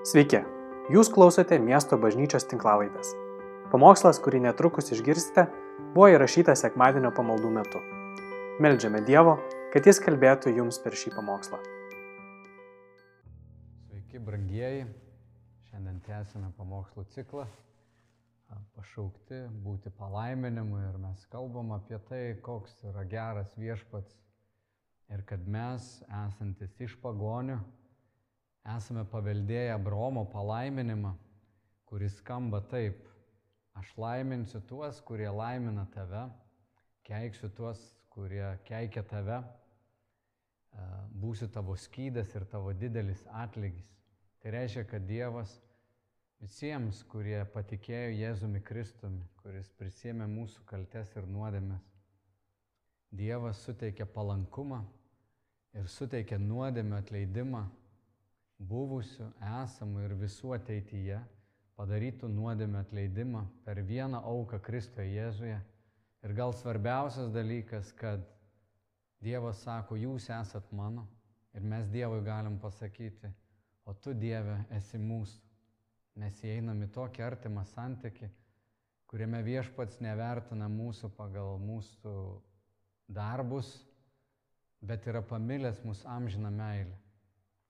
Sveiki, jūs klausote miesto bažnyčios tinklavaitės. Pamokslas, kurį netrukus išgirsite, buvo įrašytas sekmadienio pamaldų metu. Meldžiame Dievo, kad Jis kalbėtų jums per šį pamokslą. Sveiki, brangieji. Šiandien tęsime pamokslų ciklą. Pašaukti būti palaiminimu ir mes kalbam apie tai, koks yra geras viešpats ir kad mes, esantis iš pagonių, esame paveldėję Abraomo palaiminimą, kuris skamba taip. Aš laiminsiu tuos, kurie laimina tave, keiksiu tuos, kurie keikia tave, būsiu tavo skydas ir tavo didelis atlygis. Tai reiškia, kad Dievas visiems, kurie patikėjo Jėzumi Kristumi, kuris prisėmė mūsų kaltes ir nuodėmės, Dievas suteikia palankumą ir suteikia nuodėmę atleidimą buvusių, esamų ir visų ateityje padarytų nuodėmę atleidimą per vieną auką Kristoje Jėzuje. Ir gal svarbiausias dalykas, kad Dievas sako, jūs esat mano ir mes Dievui galim pasakyti, o tu Dieve esi mūsų. Mes įeinam į tokį artimą santyki, kuriame viešpats nevertina mūsų pagal mūsų darbus, bet yra pamilęs mūsų amžiną meilę.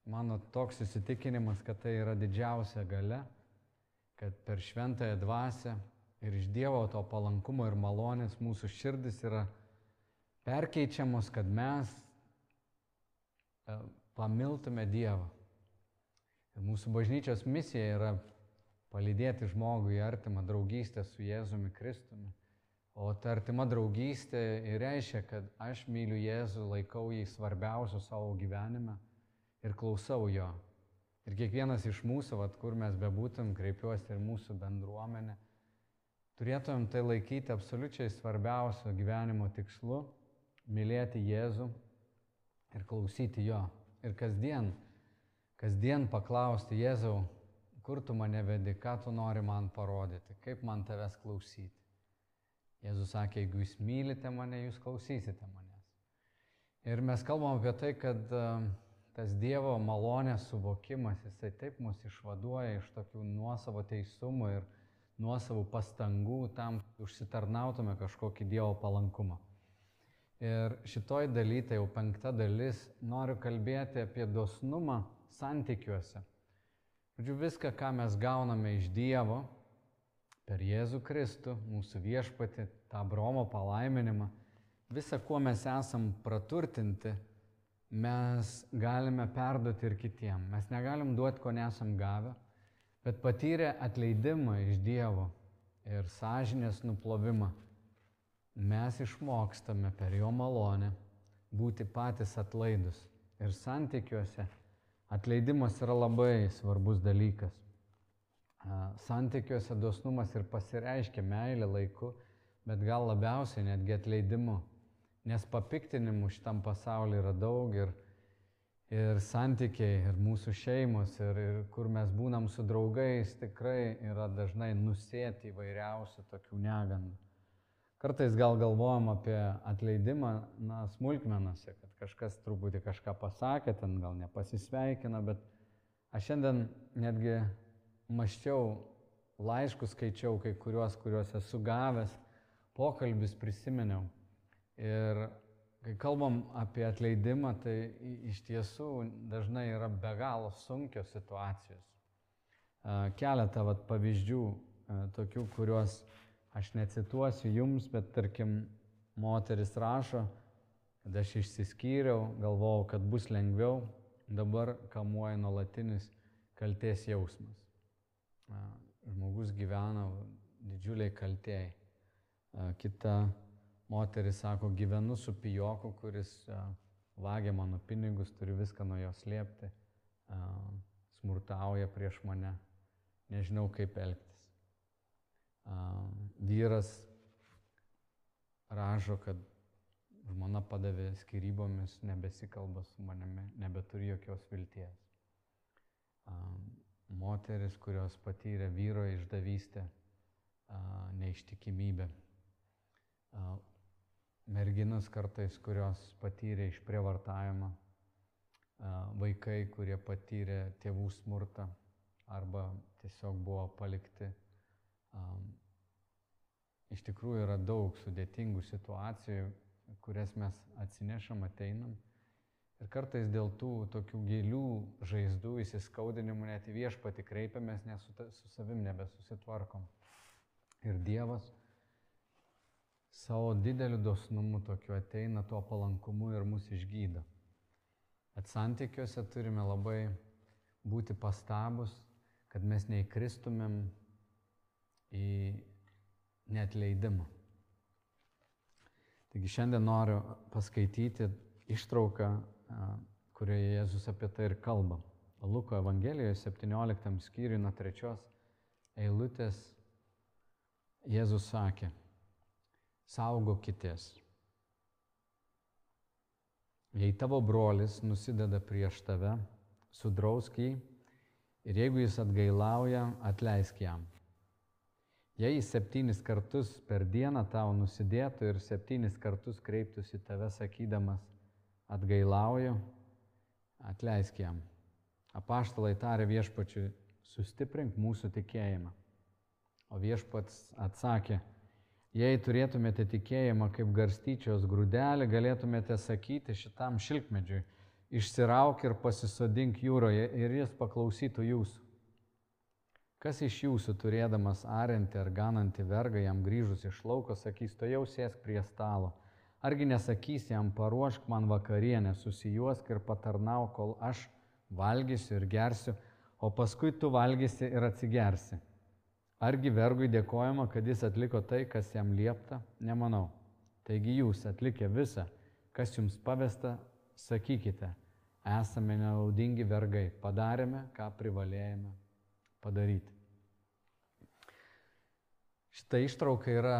Mano toks įsitikinimas, kad tai yra didžiausia gale, kad per šventąją dvasę ir iš Dievo to palankumo ir malonės mūsų širdis yra perkeičiamos, kad mes e, pamiltume Dievą. Ir mūsų bažnyčios misija yra palydėti žmogų į artimą draugystę su Jėzumi Kristumi. O ta artima draugystė ir reiškia, kad aš myliu Jėzų, laikau jį svarbiausiu savo gyvenime ir klausau jo. Ir kiekvienas iš mūsų, vat, kur mes bebūtum, kreipiuosi ir mūsų bendruomenė, turėtumėm tai laikyti absoliučiai svarbiausiu gyvenimo tikslu - mylėti Jėzų ir klausyti jo. Ir kasdien, kasdien paklausti Jėzau, kur tu mane vedi, ką tu nori man parodyti, kaip man tavęs klausyti. Jėzus sakė, jeigu jūs mylite mane, jūs klausysite manęs. Ir mes kalbam apie tai, kad uh, tas Dievo malonės suvokimas, jisai taip mus išvaduoja iš tokių nuosavo teisumų ir nuosavų pastangų tam, kad užsitarnautume kažkokį Dievo palankumą. Ir šitoj daly, tai jau penkta dalis, noriu kalbėti apie dosnumą santykiuose. Žodžiu, viską, ką mes gauname iš Dievo per Jėzų Kristų, mūsų viešpatį, tą bromo palaiminimą, visą, kuo mes esam praturtinti, mes galime perduoti ir kitiem. Mes negalim duoti, ko nesam gavę, bet patyrę atleidimą iš Dievo ir sąžinės nuplovimą, mes išmokstame per jo malonę būti patys atlaidus. Ir santykiuose atleidimas yra labai svarbus dalykas. Santykiuose dosnumas ir pasireiškia meilė laiku, bet gal labiausiai netgi atleidimu. Nes papiktinimų šitam pasauliu yra daug ir, ir santykiai, ir mūsų šeimos, ir, ir kur mes būnam su draugais, tikrai yra dažnai nusėti įvairiausių tokių negandų. Kartais gal galvojam apie atleidimą, na, smulkmenose, kad kažkas truputį kažką pasakė, ten gal nepasisveikina, bet aš šiandien netgi maščiau, laiškus skaičiau kai kuriuos, kuriuos esu gavęs, pokalbis prisiminiau. Ir kai kalbam apie atleidimą, tai iš tiesų dažnai yra be galo sunkios situacijos. Keletą vat, pavyzdžių, tokių, kuriuos aš necituosiu jums, bet tarkim, moteris rašo, kad aš išsiskyriau, galvojau, kad bus lengviau, dabar kamuoja nuolatinis kalties jausmas. Žmogus gyvena didžiuliai kaltėjai. Kita Moteris sako, gyvenu su pijoku, kuris vagia mano pinigus, turiu viską nuo jo slėpti, smurtauja prieš mane, nežinau kaip elgtis. Vyras rašo, kad žmona padavė skirybomis, nebesikalba su manimi, nebeturi jokios vilties. Moteris, kurios patyrė vyro išdavystę, neištikimybę merginos kartais, kurios patyrė išprievartavimą, vaikai, kurie patyrė tėvų smurtą arba tiesiog buvo palikti. Um, iš tikrųjų yra daug sudėtingų situacijų, kurias mes atsinešam, ateinam. Ir kartais dėl tų tokių gilių žaizdų įsiskaudinimų net į viešpatį kreipiamės, nes su, ta, su savim nebesusitvarkom. Ir Dievas savo dideliu dosnumu tokiu ateina tuo palankumu ir mus išgydo. Bet santykiuose turime labai būti pastabus, kad mes neįkristumėm į neatleidimą. Taigi šiandien noriu paskaityti ištrauką, kurioje Jėzus apie tai ir kalba. Luko Evangelijoje 17 skyriui nuo trečios eilutės Jėzus sakė, saugokitės. Jei tavo brolis nusideda prieš tave, sudrausk jį ir jeigu jis atgailauja, atleisk jam. Jei jis septynis kartus per dieną tau nusidėtų ir septynis kartus kreiptųsi tave sakydamas, atgailauju, atleisk jam. Apaštalai tarė viešpačiui, sustiprink mūsų tikėjimą. O viešpats atsakė, Jei turėtumėte tikėjimą kaip garstyčios grūdelį, galėtumėte sakyti šitam šilkmedžiui, išsirauk ir pasisodink jūroje ir jis paklausytų jūsų. Kas iš jūsų turėdamas arinti ar ganantį vergą jam grįžus iš lauko sakys, to jau sėsk prie stalo. Argi nesakys jam, paruošk man vakarienę, susijuosk ir patarnau, kol aš valgysiu ir gersiu, o paskui tu valgysi ir atsigersi. Argi vergui dėkojama, kad jis atliko tai, kas jam liepta? Nemanau. Taigi jūs atlikę visą, kas jums pavesta, sakykite, esame nenaudingi vergai, padarėme, ką privalėjome padaryti. Šitą ištrauką yra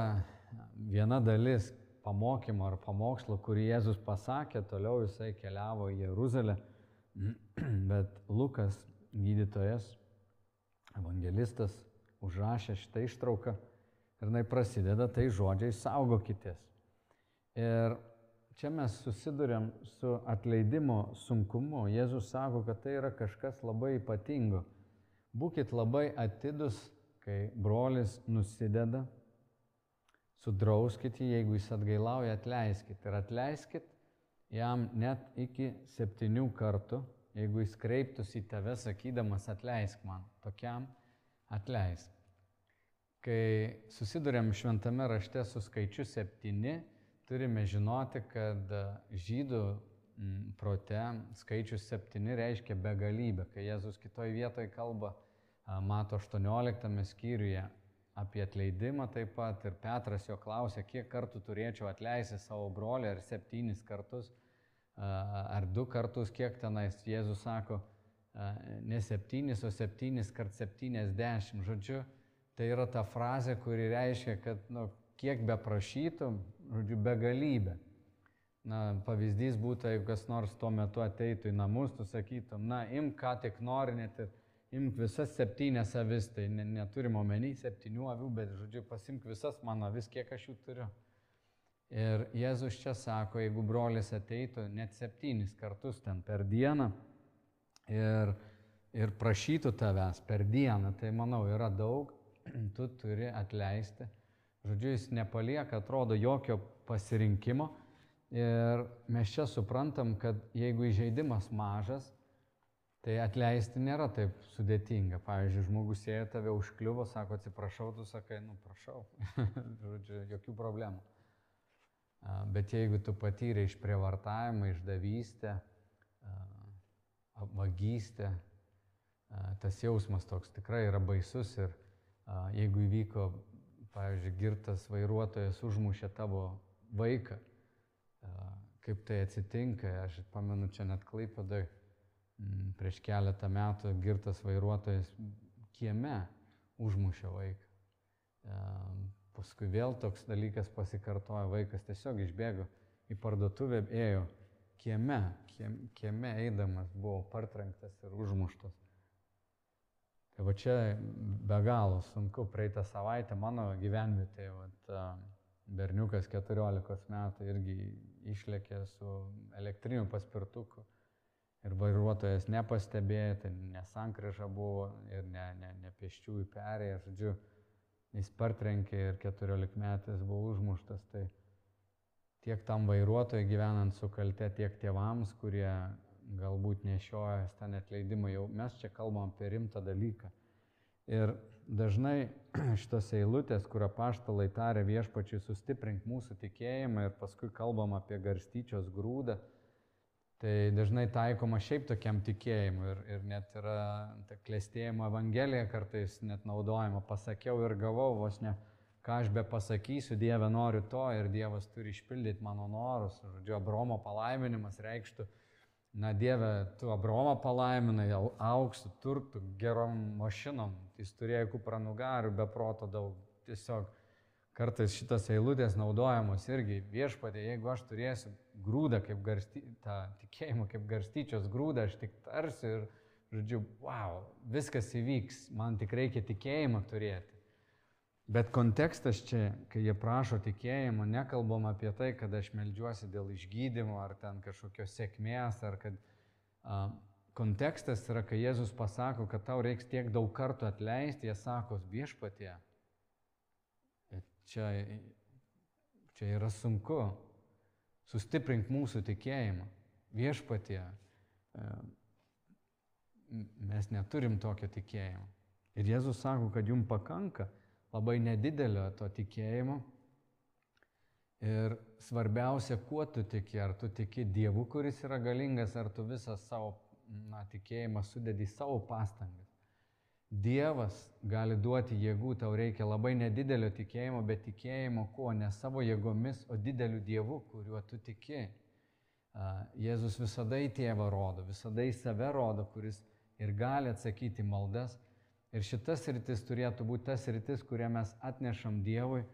viena dalis pamokymo ar pamokslo, kurį Jėzus pasakė, toliau jisai keliavo į Jeruzalę, bet Lukas, gydytojas, evangelistas, užrašė šitą ištrauką ir jinai prasideda tai žodžiai saugokitės. Ir čia mes susidurėm su atleidimo sunkumu. Jėzus sako, kad tai yra kažkas labai ypatingo. Būkit labai atidus, kai brolis nusideda, sudrauskit jį, jeigu jis atgailauja, atleiskit. Ir atleiskit jam net iki septynių kartų, jeigu jis kreiptųsi į tave sakydamas atleisk man. Tokiam atleisk. Kai susidurėm šventame rašte su skaičiu septyni, turime žinoti, kad žydų prote skaičius septyni reiškia begalybę. Kai Jėzus kitoje vietoje kalba, mato 18 skyriuje apie atleidimą taip pat ir Petras jo klausė, kiek kartų turėčiau atleisti savo brolį, ar septynis kartus, ar du kartus, kiek tenais Jėzus sako, ne septynis, o septynis kart septyniasdešimt. Žodžiu, tai yra ta frazė, kuri reiškia, kad nu, kiek be prašytum, žodžiu, begalybė. Na, pavyzdys būtų, jeigu kas nors tuo metu ateitų į namus, tu sakytum, na, imk ką tik nori, net ir imk visas septynias avis, tai ne, neturim omeny septynių avių, bet, žodžiu, pasimk visas mano avis, kiek aš jų turiu. Ir Jėzus čia sako, jeigu brolis ateitų net septynis kartus ten per dieną, ir, ir prašytų tavęs per dieną, tai manau yra daug, tu turi atleisti. Žodžiu, jis nepalieka, atrodo, jokio pasirinkimo. Ir mes čia suprantam, kad jeigu įžeidimas mažas, tai atleisti nėra taip sudėtinga. Pavyzdžiui, žmogus ėjo tave užkliuvo, sako atsiprašau, tu sakai, nu prašau. Žodžiu, jokių problemų. Bet jeigu tu patyrė išprievartavimą, išdavystę, vagystę, tas jausmas toks tikrai yra baisus ir jeigu įvyko, pavyzdžiui, girtas vairuotojas užmušė tavo vaiką, kaip tai atsitinka, aš pamenu čia net klaipėdai, prieš keletą metų girtas vairuotojas kieme užmušė vaiką. Paskui vėl toks dalykas pasikartojo, vaikas tiesiog išbėgo į parduotuvę, ėjo kieme, kieme eidamas buvo partrenktas ir užmuštas. Tai va čia be galo sunku. Praeitą savaitę mano gyvenvietėje vat, berniukas 14 metų irgi išlėkė su elektriniu paspirtuku ir vairuotojas nepastebėjo, tai nesankryža buvo ir ne, ne, ne pėsčiųjų perėję, žodžiu, jis partrenkė ir 14 metais buvo užmuštas. Tai tiek tam vairuotojui gyvenant su kalte, tiek tėvams, kurie galbūt nešioja ten atleidimą, jau mes čia kalbam apie rimtą dalyką. Ir dažnai šitos eilutės, kur apaštalai tarė viešpačiui sustiprink mūsų tikėjimą ir paskui kalbam apie garstyčios grūdą, tai dažnai taikoma šiaip tokiam tikėjimui ir, ir net yra ta klėstėjimo evangelija kartais net naudojama, pasakiau ir gavau vos ne, ką aš be pasakysiu, Dieve noriu to ir Dievas turi išpildyti mano norus. Žodžiu, Abromo palaiminimas reikštų, na Dieve, tu Abromą palaiminai auksų, turtų, gerom mašinom, jis turėjo kupranugarių, be proto daug, tiesiog Kartais šitas eilutės naudojamos irgi viešpatė, jeigu aš turėsiu grūdą kaip garsty, tą tikėjimą kaip garstyčios grūdą, aš tik tarsiu ir, žodžiu, wow, viskas įvyks, man tik reikia tikėjimą turėti. Bet kontekstas čia, kai jie prašo tikėjimo, nekalbam apie tai, kad aš melžiuosi dėl išgydymo ar ten kažkokios sėkmės, ar kad a, kontekstas yra, kai Jėzus pasako, kad tau reiks tiek daug kartų atleisti, jie sako viešpatie čia, čia yra sunku. Sustiprink mūsų tikėjimą. Viešpatie, e, mes neturim tokio tikėjimo. Ir Jėzus sako, kad jums pakanka labai nedidelio to tikėjimo. Ir svarbiausia, kuo tu tiki, ar tu tiki Dievu, kuris yra galingas, ar tu visą savo na, tikėjimą sudedi savo pastangas. Dievas gali duoti jėgų, tau reikia labai nedidelio tikėjimo, bet tikėjimo kuo? Ne savo jėgomis, o dideliu Dievu, kuriuo tu tiki. Jėzus visada į tėvą rodo, visada į save rodo, kuris ir gali atsakyti maldas. Ir šitas rytis turėtų būti tas rytis, kurią mes atnešam Dievui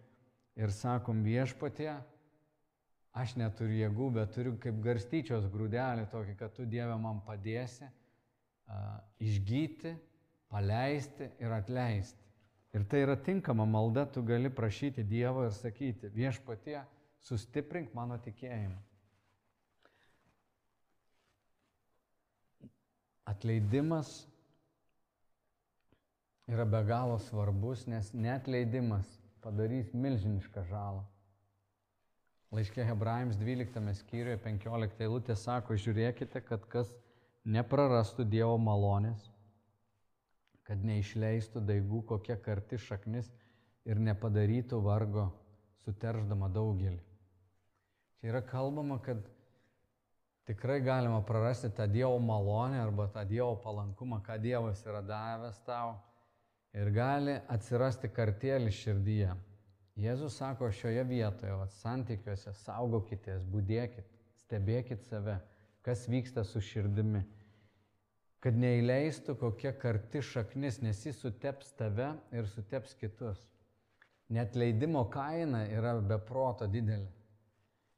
ir sakom viešpatie, aš neturiu jėgų, bet turiu kaip garstyčios grūdelį tokį, kad tu Dieve man padėsi uh, išgyti paleisti ir atleisti. Ir tai yra tinkama malda, tu gali prašyti Dievo ir sakyti, viešpatie, sustiprink mano tikėjimą. Atleidimas yra be galo svarbus, nes netleidimas padarys milžinišką žalą. Laiškė Hebrajams 12 skyriuje 15 eilutė sako, žiūrėkite, kad kas neprarastų Dievo malonės, kad neišleistų daigų kokia karti šaknis ir nepadarytų vargo suterždama daugelį. Čia yra kalbama, kad tikrai galima prarasti tą Dievo malonę arba tą Dievo palankumą, ką Dievas yra davęs tau ir gali atsirasti kartėlis širdyje. Jėzus sako šioje vietoje, vat, santykiuose, saugokitės, būdėkit, stebėkit save, kas vyksta su širdimi kad neįleistų kokia karti šaknis, nes jis suteps tave ir suteps kitus. Net leidimo kaina yra beproto didelė.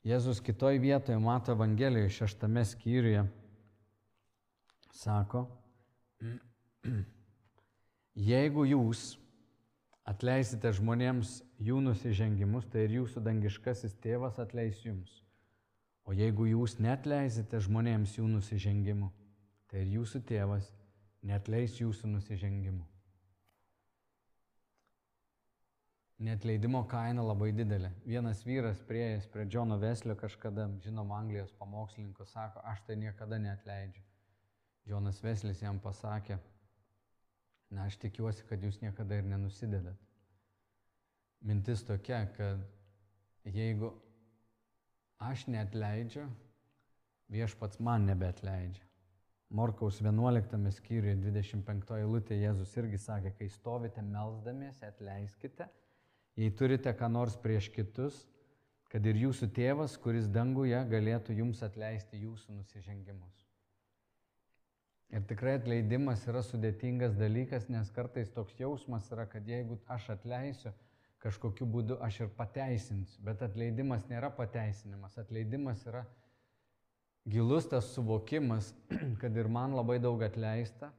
Jėzus kitoj vietoje mato Evangelijoje šeštame skyriuje. Sako, jeigu jūs atleisite žmonėms jų nusižengimus, tai ir jūsų dangiškasis tėvas atleis jums. O jeigu jūs netleisite žmonėms jų nusižengimų, tai ir jūsų tėvas netleis jūsų nusižengimų. Netleidimo kaina labai didelė. Vienas vyras prieėjęs prie Džono Veslio kažkada, žinom, Anglijos pamokslininko, sako, aš tai niekada neatleidžiu. Džonas Veslis jam pasakė, na, aš tikiuosi, kad jūs niekada ir nenusidedat. Mintis tokia, kad jeigu aš neatleidžiu, viešpats man nebeatleidžia. Morkaus 11 skyriuje 25 eilutė Jėzus irgi sakė, kai stovite melzdamiesi, atleiskite, jei turite ką nors prieš kitus, kad ir jūsų tėvas, kuris danguje, galėtų jums atleisti jūsų nusižengimus. Ir tikrai atleidimas yra sudėtingas dalykas, nes kartais toks jausmas yra, kad jeigu aš atleisiu, kažkokiu būdu aš ir pateisinsiu. Bet atleidimas nėra pateisinimas, atleidimas yra gilus tas suvokimas, kad ir man labai daug atleista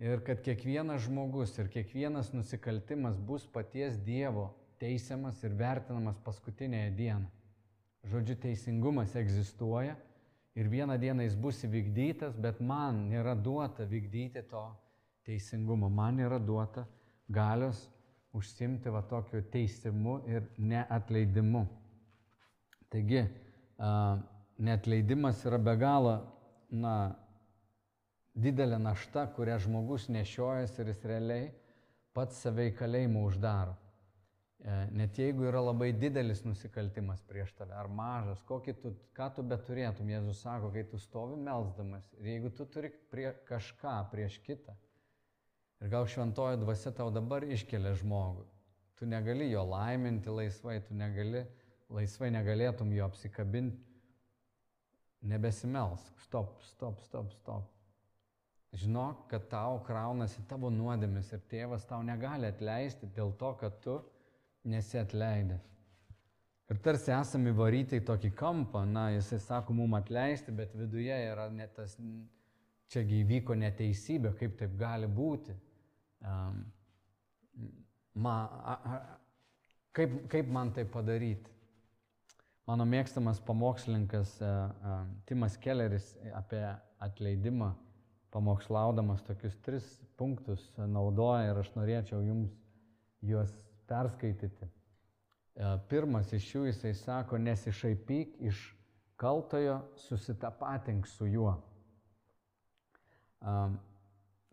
ir kad kiekvienas žmogus ir kiekvienas nusikaltimas bus paties Dievo teisiamas ir vertinamas paskutinėje dieną. Žodžiu, teisingumas egzistuoja ir vieną dieną jis bus įvykdytas, bet man nėra duota vykdyti to teisingumo, man nėra duota galios užsimti va tokiu teisimu ir neatleidimu. Taigi, neatleidimas yra be galo, na, didelė našta, kurią žmogus nešiojas ir jis realiai pats save į kalėjimą uždaro. E, net jeigu yra labai didelis nusikaltimas prieš tave ar mažas, tu, ką tu beturėtum, Jėzus sako, kai tu stovi melzdamas ir jeigu tu turi prie kažką prieš kitą ir gal šventoji dvasia tau dabar iškelia žmogų, tu negali jo laiminti laisvai, tu negali, laisvai negalėtum jo apsikabinti, nebesimelsk, stop, stop, stop, stop. Žinok, kad tau kraunasi tavo nuodėmis ir tėvas tau negali atleisti dėl to, kad tu nesi atleidęs. Ir tarsi esame įvaryti į tokį kampą, na, jisai sako mum atleisti, bet viduje yra net tas, čia gyvyko neteisybė, kaip taip gali būti. Um, ma, a, a, kaip, kaip man tai padaryti? Mano mėgstamas pamokslininkas uh, uh, Timas Kelleris apie atleidimą, pamokslaudamas tokius tris punktus naudoja ir aš norėčiau jums juos perskaityti. E, pirmas iš jų jisai sako, nesišaipyk iš kaltojo, susitapatink su juo. E,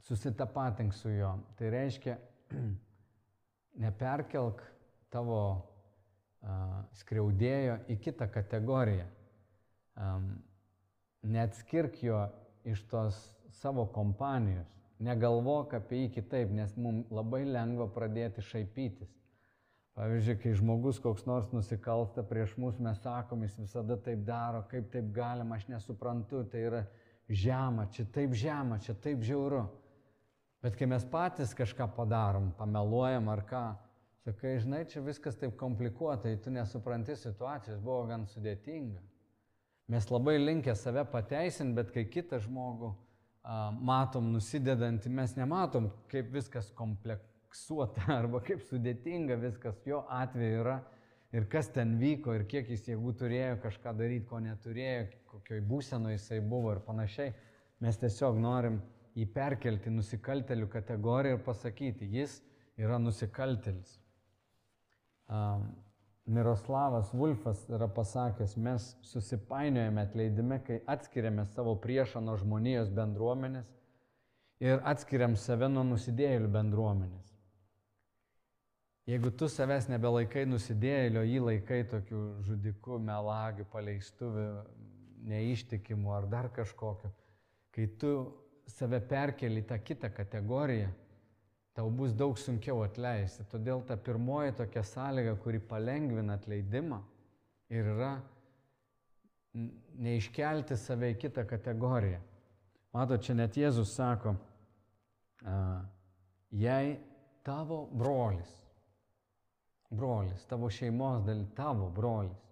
susitapatink su juo. Tai reiškia, neperkelk tavo uh, skriaudėjo į kitą kategoriją. Neatskirk jo iš tos savo kompanijos. Negalvok apie jį kitaip, nes mums labai lengva pradėti šaipytis. Pavyzdžiui, kai žmogus koks nors nusikalsta prieš mus, mes sakom, jis visada taip daro, kaip taip galima, aš nesuprantu, tai yra žema, čia taip žema, čia taip žiauru. Bet kai mes patys kažką padarom, pameluojam ar ką, sakai, žinai, čia viskas taip komplikuota, tu nesupranti situacijos, buvo gan sudėtinga. Mes labai linkę save pateisinti, bet kai kitą žmogų a, matom nusidedantį, mes nematom, kaip viskas komplikuota kompleksuota arba kaip sudėtinga viskas jo atveju yra ir kas ten vyko ir kiek jis jėgų turėjo kažką daryti, ko neturėjo, kokioj būsenoje jisai buvo ir panašiai. Mes tiesiog norim jį perkelti nusikaltelių kategoriją ir pasakyti, jis yra nusikaltelis. Um, Miroslavas Vulfas yra pasakęs, mes susipainiojame atleidime, kai atskiriame savo priešą nuo žmonijos bendruomenės ir atskiriam save nuo nusidėjėlių bendruomenės. Jeigu tu savęs nebelaikai nusidėjėlio, jį laikai tokiu žudiku, melagiu, paleistuviu, neištikimu ar dar kažkokiu, kai tu save perkeli tą kitą kategoriją, tau bus daug sunkiau atleisti. Todėl ta pirmoji tokia sąlyga, kuri palengvina atleidimą ir yra neiškelti save į kitą kategoriją. Mato, čia net Jėzus sako, jei tavo brolis brolis, tavo šeimos dalis, tavo brolis.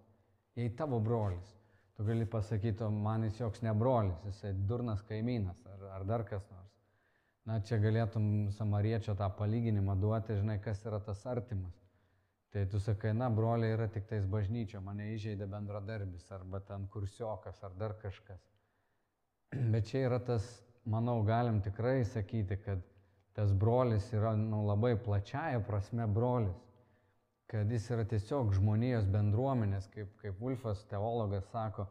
Jei tavo brolis, tu gali pasakyti, man jis joks ne brolis, jisai durnas kaimynas ar, ar dar kas nors. Na, čia galėtum samariečio tą palyginimą duoti, žinai, kas yra tas artimas. Tai tu sakai, na, broliai yra tik tais bažnyčia, mane įžeidė bendradarbis, arba ten kursiokas, ar dar kažkas. Bet čia yra tas, manau, galim tikrai sakyti, kad tas brolis yra nu, labai plačiaja prasme brolis kad jis yra tiesiog žmonijos bendruomenės, kaip, kaip Ulfas teologas sako,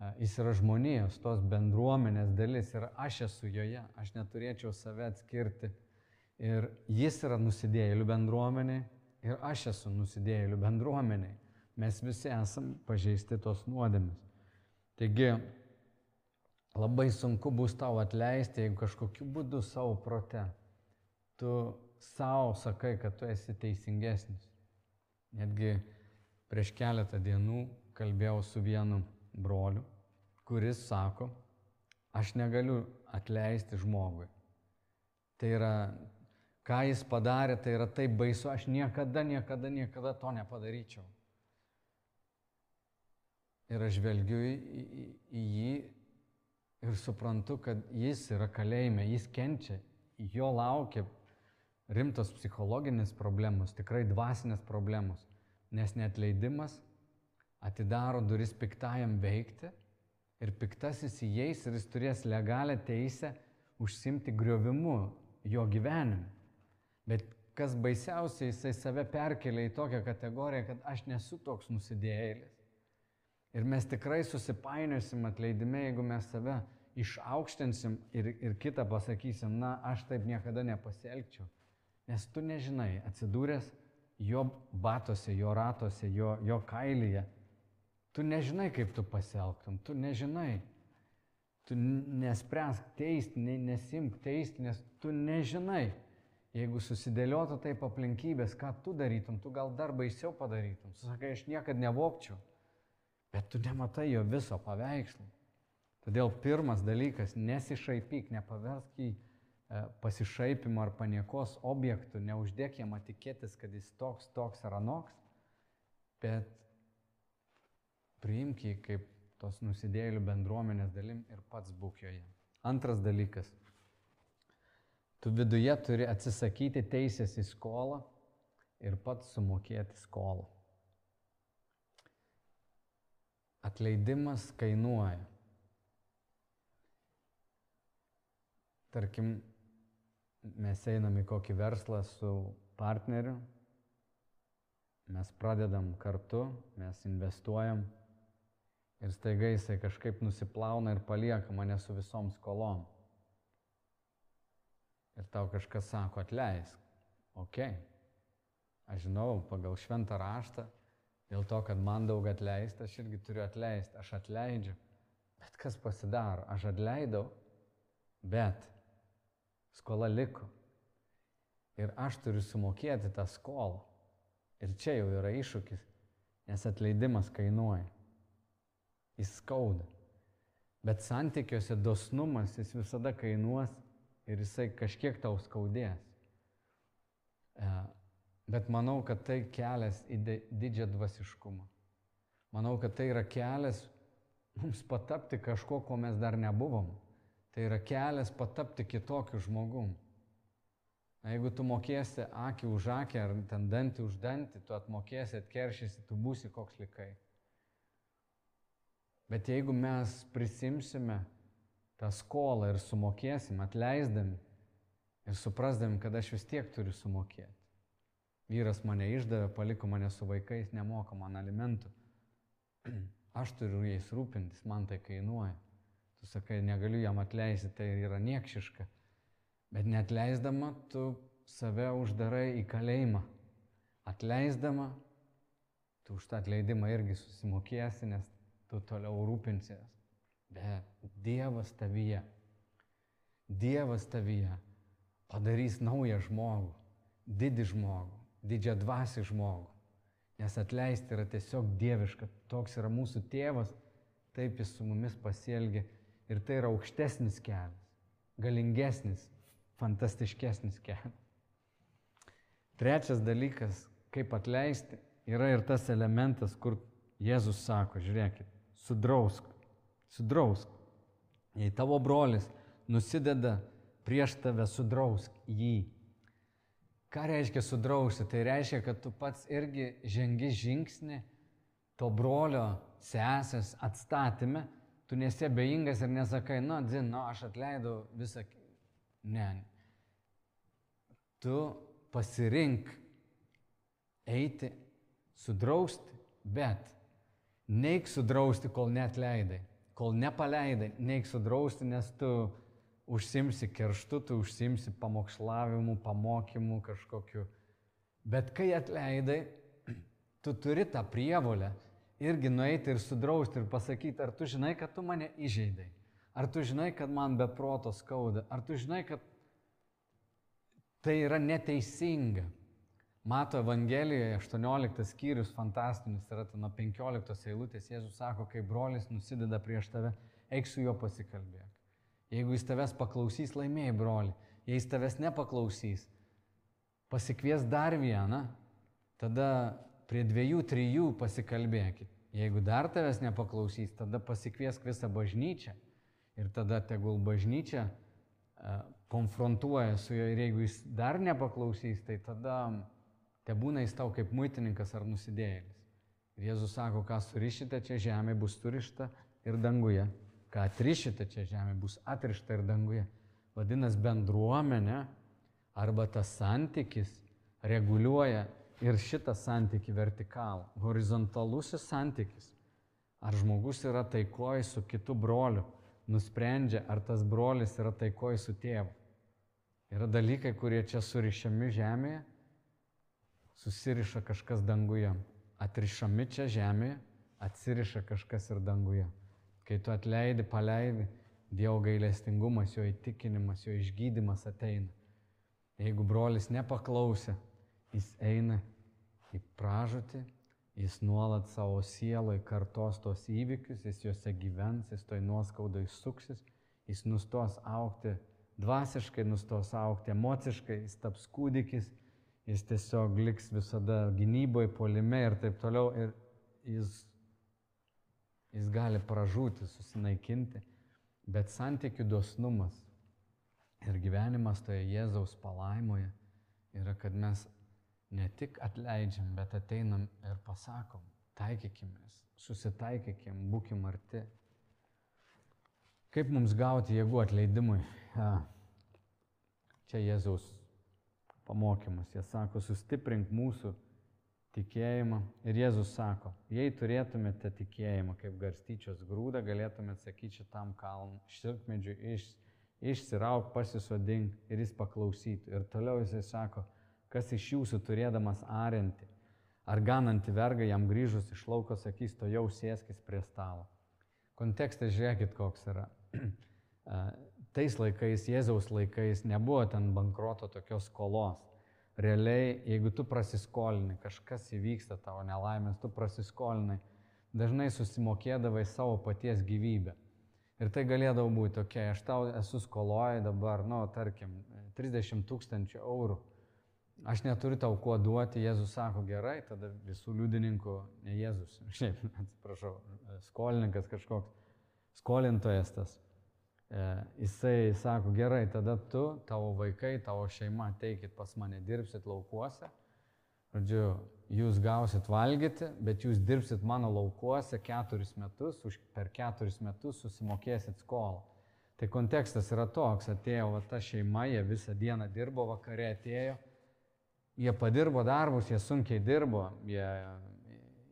e, jis yra žmonijos, tos bendruomenės dalis ir aš esu joje, aš neturėčiau save atskirti. Ir jis yra nusidėjėlių bendruomeniai ir aš esu nusidėjėlių bendruomeniai. Mes visi esam pažeisti tos nuodėmis. Taigi labai sunku bus tau atleisti, jeigu kažkokiu būdu savo prote tu savo sakai, kad tu esi teisingesnis. Netgi prieš keletą dienų kalbėjau su vienu broliu, kuris sako, aš negaliu atleisti žmogui. Tai yra, ką jis padarė, tai yra taip baisu, aš niekada, niekada, niekada to nepadaryčiau. Ir aš žvelgiu į, į, į jį ir suprantu, kad jis yra kalėjime, jis kenčia, jo laukia rimtos psichologinės problemos, tikrai dvasinės problemos, nes netleidimas atidaro duris piktajam veikti Ir piktasis įeis ir jis turės legalią teisę užsimti griovimu jo gyvenime. Bet kas baisiausia, jisai save perkelia į tokią kategoriją, kad aš nesu toks nusidėjėlis. Ir mes tikrai susipainiosim atleidime, jeigu mes save išaukštinsim ir, ir kitą pasakysim, na, aš taip niekada nepasielgčiau. Nes tu nežinai, atsidūręs jo batose, jo ratose, jo, jo kailyje, tu nežinai, kaip tu pasielgtum, tu nežinai. Tu nespręsk teisti, nesimk teisti, nes tu nežinai. Jeigu susidėliotų taip aplinkybės, ką tu darytum, tu gal dar baisiau padarytum. Tu sakai, aš niekada nevokčiau, bet tu nematai jo viso paveikslo. Todėl pirmas dalykas - nesišaipyk, nepaversk jį pasišaipimo ar paniekos objektų, neuždėk jam tikėtis, kad jis toks, toks ar anoks, bet priimk jį kaip tos nusidėlių bendruomenės dalim ir pats būk joje. Antras dalykas. Tu viduje turi atsisakyti teisės į skolą ir pats sumokėti skolą. Atleidimas kainuoja. Tarkim, mes einam į kokį verslą su partneriu, mes pradedam kartu, mes investuojam ir staiga jisai kažkaip nusiplauna ir palieka mane su visom skolom. Ir tau kažkas sako, atleisk. Ok. Aš žinau, pagal šventą raštą, dėl to, kad man daug atleista, aš irgi turiu atleisti, aš atleidžiu. Bet kas pasidaro? Aš atleidau, bet skola liko. Ir aš turiu sumokėti tą skolą. Ir čia jau yra iššūkis, nes atleidimas kainuoja. Jis skauda. Bet santykiuose dosnumas jis visada kainuos ir jisai kažkiek tau skaudės. E, bet manau, kad tai kelias į didžią dvasiškumą. Manau, kad tai yra kelias mums patapti kažko, ko mes dar nebuvom. Tai yra kelias patapti kitokiu žmogum. Jeigu tu mokėsi akį už akį ar ten dantį už dantį, tu atmokėsi, atkeršysi, tu būsi koks likai. Bet jeigu mes prisimsime tą skolą ir sumokėsim, atleisdami ir suprasdami, kad aš vis tiek turiu sumokėti. Vyras mane išdavė, paliko mane su vaikais, nemoka man alimentų. Aš turiu jais rūpintis, man tai kainuoja. Tu sakai, negaliu jam atleisti, tai yra niekšiška. Bet netleisdama, tu save uždarai į kalėjimą. Atleisdama, tu už tą atleidimą irgi susimokėsi, nes tu toliau rūpinsies. Bet Dievas tavyje, Dievas tavyje padarys naują žmogų, didį žmogų, didžią dvasį žmogų. Nes atleisti yra tiesiog dieviška, toks yra mūsų tėvas, taip jis su mumis pasielgia Ir tai yra aukštesnis kelias, galingesnis, fantastiškesnis kelias. Trečias dalykas, kaip atleisti, yra ir tas elementas, kur Jėzus sako, žiūrėkit, sudrausk, sudrausk. Jei tavo brolis nusideda prieš tave, sudrausk jį. Ką reiškia sudrausti? Tai reiškia, kad tu pats irgi žengi žingsnį to brolio sesės atstatymę tu nesi abejingas ir nesakai, na, dzin, na, aš atleidau visą. Ne. Tu pasirink eiti, sudrausti, bet neik sudrausti, kol net leidai. Kol nepaleidai, neik sudrausti, nes tu užsimsi kerštu, tu užsimsi pamokslavimu, pamokymu kažkokiu. Bet kai atleidai, tu turi tą prievolę irgi nueiti ir sudrausti ir pasakyti, ar tu žinai, kad tu mane įžeidai, ar tu žinai, kad man be proto skauda, ar tu žinai, kad tai yra neteisinga. Mato Evangelijoje 18 skyrius fantastinis yra nuo 15 eilutės. Jėzus sako, kai brolis nusideda prieš tave, eik su juo pasikalbėk. Jeigu jis tavęs paklausys, laimėjai broli. Jei jis tavęs nepaklausys, pasikvies dar vieną, tada prie dviejų, trijų pasikalbėkit. Jeigu dar tavęs nepaklausys, tada pasikviesk visą bažnyčią ir tada tegul bažnyčia uh, konfrontuoja su juo ir jeigu jis dar nepaklausys, tai tada te būna jis tau kaip muitininkas ar nusidėjėlis. Ir Jėzus sako, ką surišite čia žemė bus surišta ir danguje ką atrišite čia žemė, bus atrišta ir danguje. Vadinasi, bendruomenė arba tas santykis reguliuoja ir šitą santykį vertikalų. Horizontalusis santykis. Ar žmogus yra taikoji su kitu broliu, nusprendžia, ar tas brolis yra taikoji su tėvu. Yra dalykai, kurie čia surišami žemėje, susiriša kažkas danguje. Atrišami čia žemėje, atsiriša kažkas ir danguje. Kai tu atleidi, paleidi, Dievo gailestingumas, jo įtikinimas, jo išgydymas ateina. Jeigu brolis nepaklausė, jis eina į pražutį, jis nuolat savo sieloje kartos tos įvykius, jis juose gyvens, jis toj nuoskaudai suksis, jis nustos aukti dvasiškai, nustos aukti emociškai, jis taps kūdikis, jis tiesiog liks visada gynyboje, polime ir taip toliau. Ir jis, jis gali pražūti, susinaikinti, bet santykių dosnumas ir gyvenimas toje Jėzaus palaimoje yra, kad mes ne tik atleidžiam, bet ateinam ir pasakom, taikykimės, susitaikykim, būkim arti. Kaip mums gauti jėgų atleidimui? Čia Jėzaus pamokymas. Jie sako, sustiprink mūsų tikėjimą. Ir Jėzus sako, jei turėtumėte tikėjimą kaip garstyčios grūdą, galėtumėte sakyti šitam kalnui, šilkmedžiui iš, išsirauk, pasisodink ir jis paklausytų. Ir toliau jisai sako, kas iš jūsų turėdamas arinti, ar ganantį vergą jam grįžus iš lauko sakys, to jau sėskis prie stalo. Kontekstas žiūrėkit, koks yra. Tais laikais, Jėzaus laikais, nebuvo ten bankroto tokios skolos. Realiai, jeigu tu prasiskolini, kažkas įvyksta tavo nelaimės, tu prasiskolinai, dažnai susimokėdavai savo paties gyvybę. Ir tai galėdavo būti tokia, aš tau esu skoloje dabar, nu, tarkim, 30 tūkstančių eurų Aš neturiu tau kuo duoti, Jėzus sako gerai, tada visų liudininkų, ne Jėzus, šiaip, atsiprašau, skolininkas kažkoks, skolintojas tas, e, jisai sako gerai, tada tu, tavo vaikai, tavo šeima ateikit pas mane, dirbsit laukuose, žodžiu, jūs gausit valgyti, bet jūs dirbsit mano laukuose keturis metus, už per keturis metus susimokėsit skolą. Tai kontekstas yra toks, atėjo va, ta šeima, jie visą dieną dirbo, vakare atėjo Jie padirbo darbus, jie sunkiai dirbo, jie,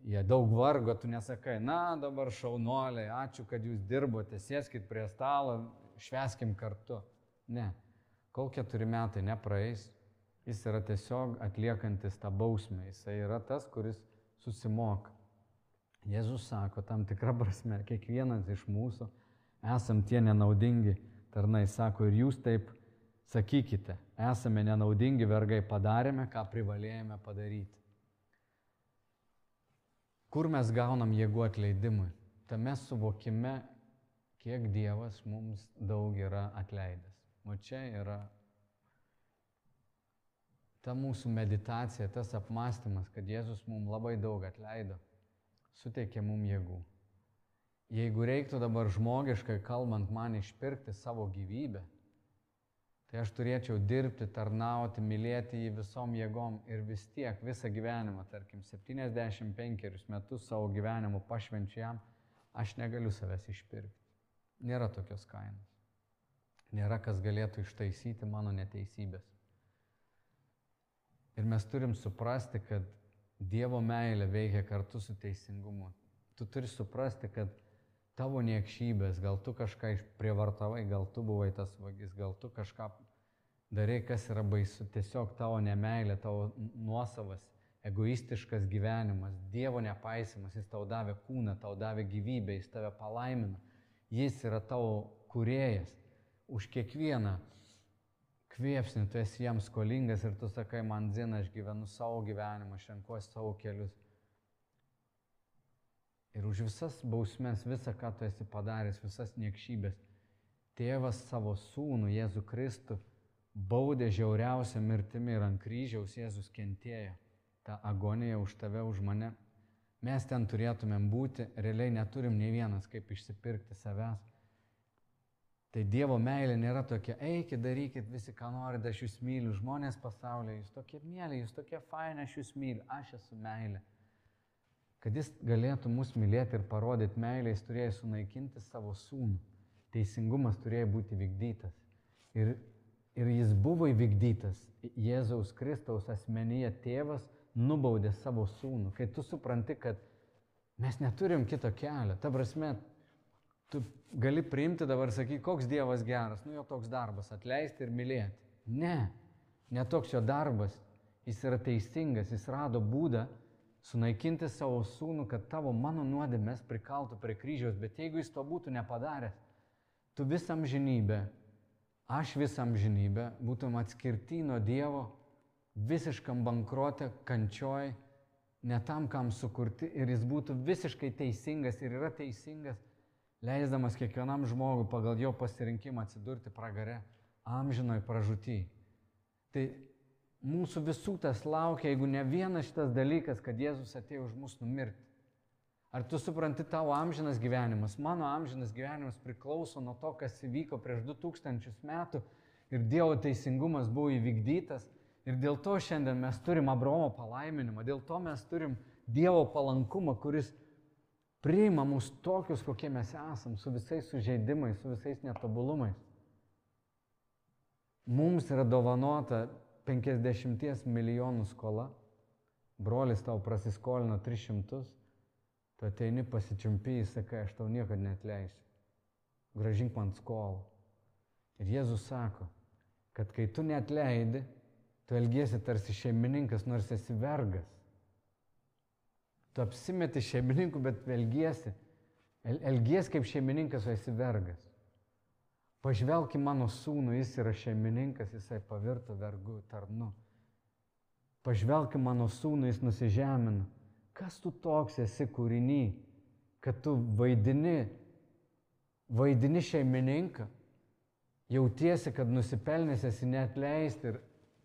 jie daug vargo, tu nesakai, na dabar šaunuoliai, ačiū, kad jūs dirbote, sėskit prie stalo, šveskim kartu. Ne, kol keturi metai nepraeis, jis yra tiesiog atliekantis tą bausmę, jis yra tas, kuris susimoka. Jėzus sako, tam tikrą prasme, kiekvienas iš mūsų esam tie nenaudingi tarnai, sako, ir jūs taip Sakykite, esame nenaudingi vergai, padarėme, ką privalėjome padaryti. Kur mes gaunam jėgų atleidimui? Tame suvokime, kiek Dievas mums daug yra atleidęs. O čia yra ta mūsų meditacija, tas apmąstymas, kad Jėzus mums labai daug atleido, suteikė mums jėgų. Jeigu reiktų dabar žmogiškai kalbant man išpirkti savo gyvybę, Tai aš turėčiau dirbti, tarnauti, mylėti jį visom jėgom ir vis tiek visą gyvenimą, tarkim, 75 metus savo gyvenimu pašvenčiu jam, aš negaliu savęs išpirkti. Nėra tokios kainos. Nėra kas galėtų ištaisyti mano neteisybės. Ir mes turim suprasti, kad Dievo meilė veikia kartu su teisingumu. Tu turi suprasti, kad tavo niekšybės, gal tu kažką išprievartavai, gal tu buvai tas vagis, gal tu kažką darai, kas yra baisu, tiesiog tavo nemailė, tavo nuosavas, egoistiškas gyvenimas, Dievo nepaisimas, Jis tau davė kūną, tau davė gyvybę, Jis tave palaimino, Jis yra tavo kurėjas. Už kiekvieną kvėpsnį tu esi jam skolingas ir tu sakai, man zina, aš gyvenu savo gyvenimą, aš renkuosi savo kelius. Ir už visas bausmes, visą, ką tu esi padaręs, visas niekšybės, tėvas savo sūnų Jėzų Kristų baudė žiauriausią mirtimį ir ant kryžiaus Jėzus kentėjo tą agoniją už tave, už mane. Mes ten turėtumėm būti, realiai neturim nei vienas kaip išsipirkti savęs. Tai Dievo meilė nėra tokia, eikit, darykit visi, ką norit, aš jūs myliu, žmonės pasaulyje, jūs tokie mėly, jūs tokie faini, aš jūs myliu, aš esu meilė. Kad jis galėtų mus mylėti ir parodyti meilę, jis turėjo sunaikinti savo sūnų. Teisingumas turėjo būti vykdytas. Ir, ir jis buvo įvykdytas. Jėzaus Kristaus asmenyje tėvas nubaudė savo sūnų. Kai tu supranti, kad mes neturim kito kelio, ta prasme, tu gali priimti dabar ir sakyti, koks Dievas geras, nu jo toks darbas - atleisti ir mylėti. Ne, netoks jo darbas. Jis yra teisingas, jis rado būdą sunaikinti savo sūnų, kad tavo mano nuodėmės prikaltų prie kryžiaus, bet jeigu jis to būtų nepadaręs, tu visam žinybę, aš visam žinybę būtum atskirti nuo Dievo visiškam bankruotė, kančioj, ne tam, kam sukurti ir jis būtų visiškai teisingas ir yra teisingas, leisdamas kiekvienam žmogui pagal jo pasirinkimą atsidurti pragare, amžinoj pražūtį. Tai mūsų visų tas laukia, jeigu ne vienas šitas dalykas, kad Jėzus atėjo už mus numirti. Ar tu supranti tavo amžinas gyvenimas? Mano amžinas gyvenimas priklauso nuo to, kas įvyko prieš 2000 metų ir Dievo teisingumas buvo įvykdytas. Ir dėl to šiandien mes turim Abraomo palaiminimą, dėl to mes turim Dievo palankumą, kuris priima mus tokius, kokie mes esam, su visais sužeidimais, su visais netobulumais. Mums yra dovanota 50 milijonų skola, brolis tau prasiskolino 300, tu ateini pasičiumpėjai, sakai, aš tau niekada netleisiu. Gražink man skolą. Ir Jėzus sako, kad kai tu netleidi, tu elgiesi tarsi šeimininkas, nors esi vergas. Tu apsimeti šeimininku, bet elgiesi. Elgiesi kaip šeimininkas, o esi vergas. Pažvelk į mano sūnų, jis yra šeimininkas, jisai pavirto vergu tarnu. Pažvelk į mano sūnų, jis nusižemina. Kas tu toks esi kūriny, kad tu vaidini, vaidini šeimininką, jautiesi, kad nusipelnęs esi neatleisti ir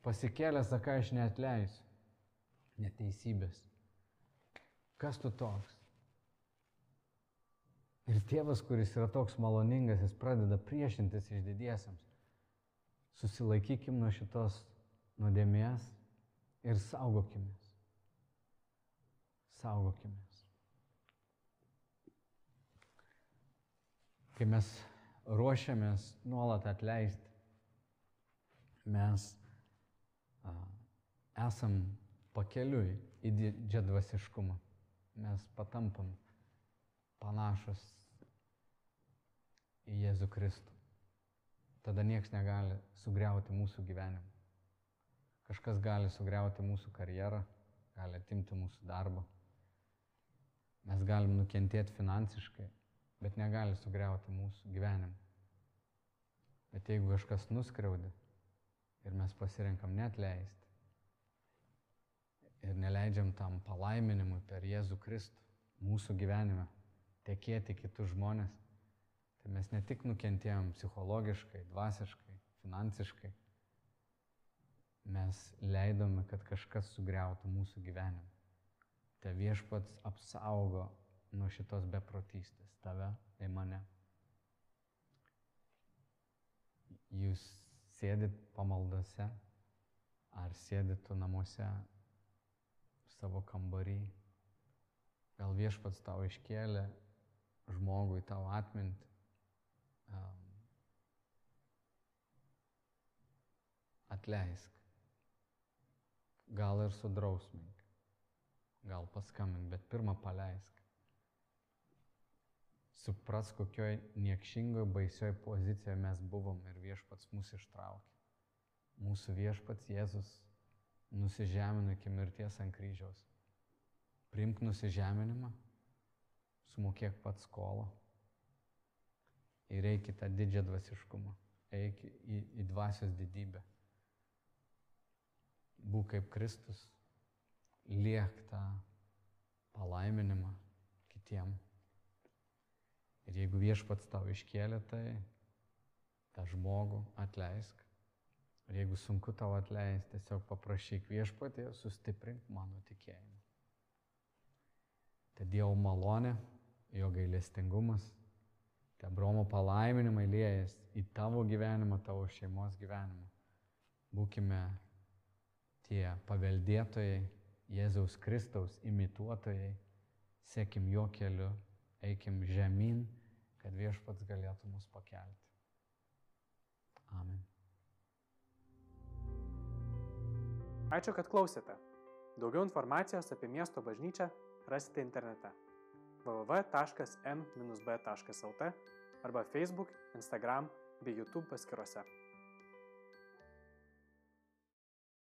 pasikėlęs, sakai, aš neatleisiu. Neteisybės. Kas tu toks? Ir tėvas, kuris yra toks maloningas, jis pradeda priešintis išdidiesiams. Susilaikykim nuo šitos nuodėmės ir saugokimės. Saugokimės. Kai mes ruošiamės nuolat atleisti, mes a, esam pakeliui į didžiadvasiškumą. Mes patampam panašus į Jėzų Kristų. Tada niekas negali sugriauti mūsų gyvenimą. Kažkas gali sugriauti mūsų karjerą, gali atimti mūsų darbą. Mes galim nukentėti finansiškai, bet negali sugriauti mūsų gyvenimą. Bet jeigu kažkas nuskriaudė ir mes pasirinkam net leisti ir neleidžiam tam palaiminimui per Jėzų Kristų mūsų gyvenime tekėti kitus žmonės, Tai mes ne tik nukentėjom psichologiškai, dvasiškai, finansiškai, mes leidome, kad kažkas sugriautų mūsų gyvenimą. Te viešpats apsaugo nuo šitos beprotystės tave ir mane. Jūs sėdit pamaldose, ar sėdit tu namuose savo kambarį, gal viešpats tau iškėlė žmogui tavo atmintį um, atleisk. Gal ir sudrausmink, gal paskambink, bet pirmą paleisk. Supras, kokioj niekšingoje, baisioje pozicijoje mes buvom ir viešpats mūsų ištraukė. Mūsų viešpats Jėzus nusižemino iki mirties ant kryžiaus. Primk nusižeminimą, sumokėk pats skolą ir eik į tą didžią dvasiškumą, eik į, į dvasios didybę. Būk kaip Kristus, liek tą palaiminimą kitiem. Ir jeigu viešpats tau iškėlė tai, tą žmogų atleisk. Ir jeigu sunku tau atleisti, tiesiog paprašyk viešpatį, sustiprink mano tikėjimą. Tai Dievo malonė, jo gailestingumas Tai Abromo palaiminimai lėjas į tavo gyvenimą, tavo šeimos gyvenimą. Būkime tie paveldėtojai, Jėzaus Kristaus imituotojai Sėkim jo keliu, eikim žemyn, kad viešpats galėtų mus pakelti. Amen. Ačiū, kad klausėte. Daugiau informacijos apie miesto bažnyčią rasite internete www.m-b.lt arba Facebook, Instagram bei YouTube paskiruose.